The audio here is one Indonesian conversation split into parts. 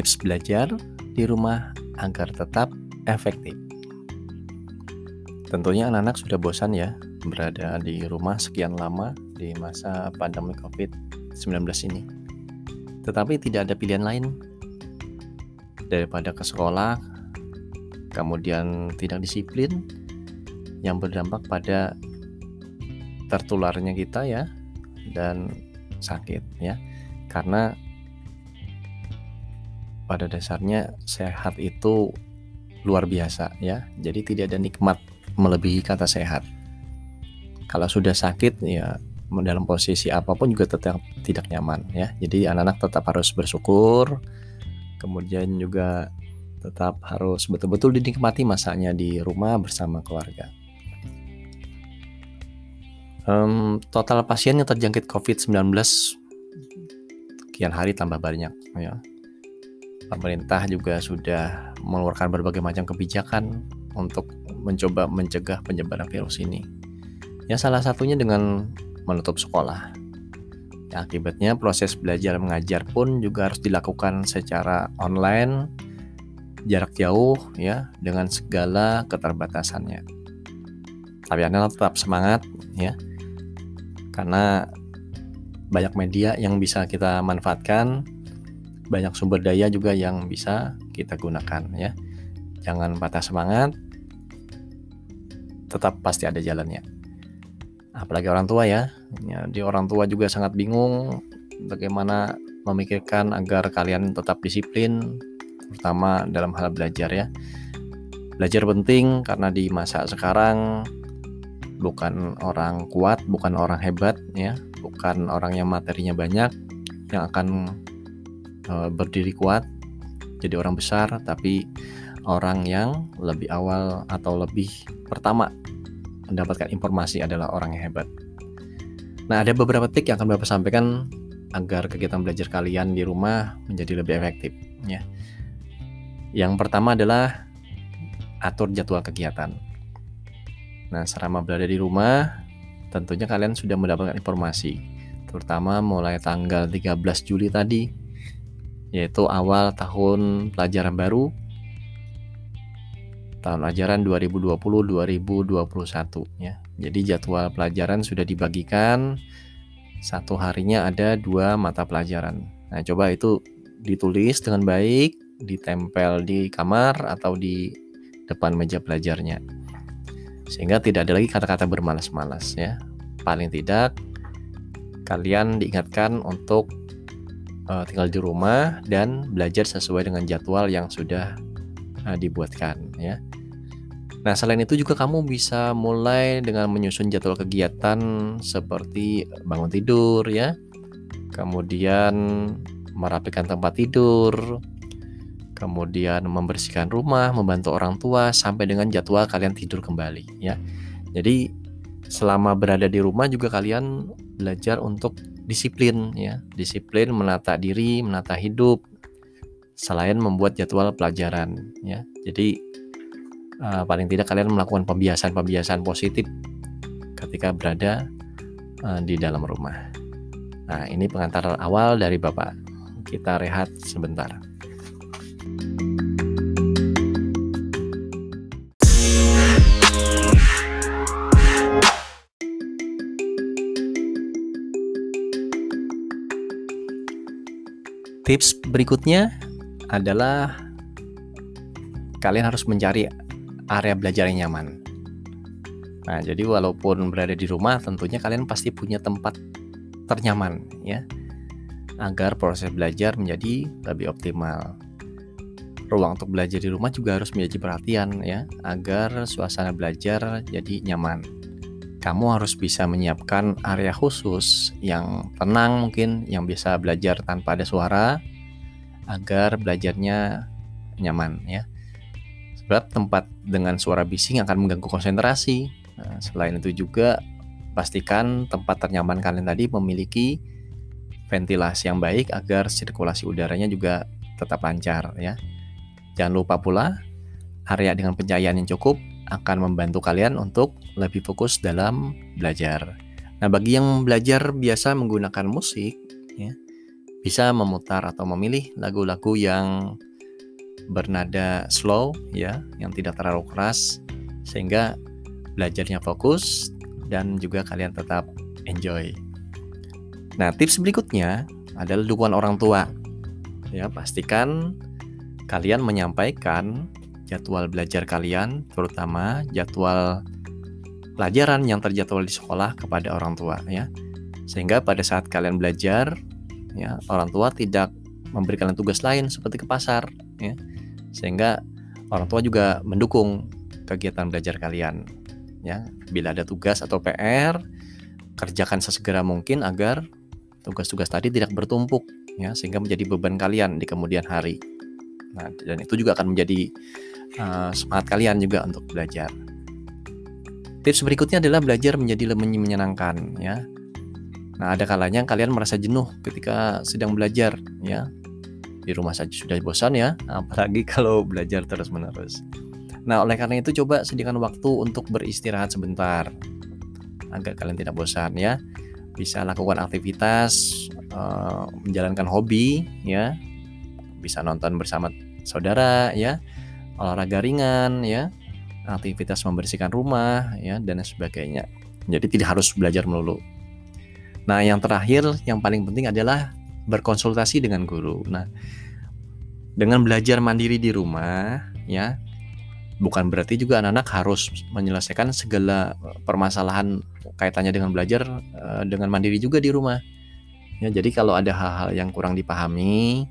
tips belajar di rumah agar tetap efektif. Tentunya anak-anak sudah bosan ya berada di rumah sekian lama di masa pandemi COVID-19 ini. Tetapi tidak ada pilihan lain daripada ke sekolah, kemudian tidak disiplin, yang berdampak pada tertularnya kita ya dan sakit ya. Karena pada dasarnya sehat itu luar biasa ya. Jadi tidak ada nikmat melebihi kata sehat. Kalau sudah sakit ya dalam posisi apa pun juga tetap tidak nyaman ya. Jadi anak-anak tetap harus bersyukur. Kemudian juga tetap harus betul-betul dinikmati masanya di rumah bersama keluarga. Um, total pasien yang terjangkit COVID-19 kian hari tambah banyak ya pemerintah juga sudah mengeluarkan berbagai macam kebijakan untuk mencoba mencegah penyebaran virus ini. Ya salah satunya dengan menutup sekolah. Ya, akibatnya proses belajar mengajar pun juga harus dilakukan secara online, jarak jauh ya dengan segala keterbatasannya. Tapi Anda tetap semangat ya. Karena banyak media yang bisa kita manfaatkan banyak sumber daya juga yang bisa kita gunakan ya. Jangan patah semangat. Tetap pasti ada jalannya. Apalagi orang tua ya. ya di orang tua juga sangat bingung bagaimana memikirkan agar kalian tetap disiplin terutama dalam hal belajar ya. Belajar penting karena di masa sekarang bukan orang kuat, bukan orang hebat ya, bukan orang yang materinya banyak yang akan berdiri kuat jadi orang besar tapi orang yang lebih awal atau lebih pertama mendapatkan informasi adalah orang yang hebat. Nah, ada beberapa trik yang akan Bapak sampaikan agar kegiatan belajar kalian di rumah menjadi lebih efektif ya. Yang pertama adalah atur jadwal kegiatan. Nah, selama berada di rumah, tentunya kalian sudah mendapatkan informasi, terutama mulai tanggal 13 Juli tadi yaitu awal tahun pelajaran baru tahun ajaran 2020-2021 ya. Jadi jadwal pelajaran sudah dibagikan satu harinya ada dua mata pelajaran. Nah, coba itu ditulis dengan baik, ditempel di kamar atau di depan meja belajarnya. Sehingga tidak ada lagi kata-kata bermalas-malas ya. Paling tidak kalian diingatkan untuk uh, tinggal di rumah dan belajar sesuai dengan jadwal yang sudah uh, dibuatkan ya. Nah, selain itu juga kamu bisa mulai dengan menyusun jadwal kegiatan seperti bangun tidur ya. Kemudian merapikan tempat tidur, kemudian membersihkan rumah, membantu orang tua sampai dengan jadwal kalian tidur kembali ya. Jadi selama berada di rumah juga kalian belajar untuk disiplin ya. Disiplin menata diri menata hidup selain membuat jadwal pelajaran ya. Jadi uh, paling tidak kalian melakukan pembiasan-pembiasan positif ketika berada uh, di dalam rumah. Nah ini pengantar awal dari bapak. Kita rehat sebentar Tips berikutnya adalah kalian harus mencari area belajar yang nyaman. Nah, jadi walaupun berada di rumah, tentunya kalian pasti punya tempat ternyaman ya, agar proses belajar menjadi lebih optimal. Ruang untuk belajar di rumah juga harus menjadi perhatian ya, agar suasana belajar jadi nyaman kamu harus bisa menyiapkan area khusus yang tenang mungkin yang bisa belajar tanpa ada suara agar belajarnya nyaman ya. Sebab tempat dengan suara bising akan mengganggu konsentrasi. Nah, selain itu juga pastikan tempat ternyaman kalian tadi memiliki ventilasi yang baik agar sirkulasi udaranya juga tetap lancar ya. Jangan lupa pula area dengan pencahayaan yang cukup akan membantu kalian untuk lebih fokus dalam belajar. Nah, bagi yang belajar biasa menggunakan musik, ya, bisa memutar atau memilih lagu-lagu yang bernada slow ya, yang tidak terlalu keras sehingga belajarnya fokus dan juga kalian tetap enjoy. Nah, tips berikutnya adalah dukungan orang tua. Ya, pastikan kalian menyampaikan jadwal belajar kalian, terutama jadwal pelajaran yang terjadwal di sekolah kepada orang tua ya. Sehingga pada saat kalian belajar ya, orang tua tidak memberi kalian tugas lain seperti ke pasar ya. Sehingga orang tua juga mendukung kegiatan belajar kalian ya. Bila ada tugas atau PR, kerjakan sesegera mungkin agar tugas-tugas tadi tidak bertumpuk ya sehingga menjadi beban kalian di kemudian hari. Nah, dan itu juga akan menjadi uh, semangat kalian juga untuk belajar. Tips berikutnya adalah belajar menjadi lebih menyenangkan ya. Nah, ada kalanya kalian merasa jenuh ketika sedang belajar ya. Di rumah saja sudah bosan ya, apalagi kalau belajar terus-menerus. Nah, oleh karena itu coba sediakan waktu untuk beristirahat sebentar agar kalian tidak bosan ya. Bisa lakukan aktivitas uh, menjalankan hobi ya bisa nonton bersama saudara ya olahraga ringan ya. Aktivitas membersihkan rumah ya dan sebagainya. Jadi tidak harus belajar melulu. Nah yang terakhir yang paling penting adalah berkonsultasi dengan guru. Nah dengan belajar mandiri di rumah ya bukan berarti juga anak-anak harus menyelesaikan segala permasalahan kaitannya dengan belajar eh, dengan mandiri juga di rumah. Ya jadi kalau ada hal-hal yang kurang dipahami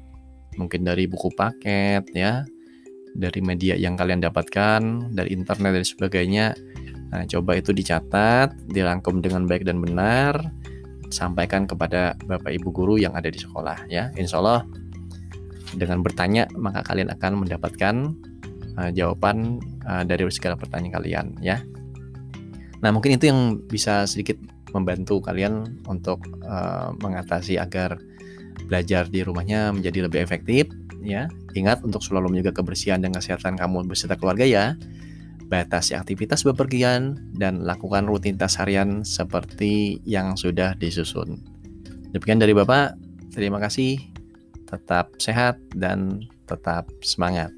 mungkin dari buku paket ya dari media yang kalian dapatkan dari internet dan sebagainya. Nah coba itu dicatat dirangkum dengan baik dan benar sampaikan kepada bapak ibu guru yang ada di sekolah ya. Insya Allah dengan bertanya maka kalian akan mendapatkan uh, jawaban uh, dari segala pertanyaan kalian ya. Nah mungkin itu yang bisa sedikit membantu kalian untuk uh, mengatasi agar belajar di rumahnya menjadi lebih efektif ya. Ingat untuk selalu menjaga kebersihan dan kesehatan kamu beserta keluarga ya. Batasi aktivitas bepergian dan lakukan rutinitas harian seperti yang sudah disusun. Demikian dari Bapak. Terima kasih. Tetap sehat dan tetap semangat.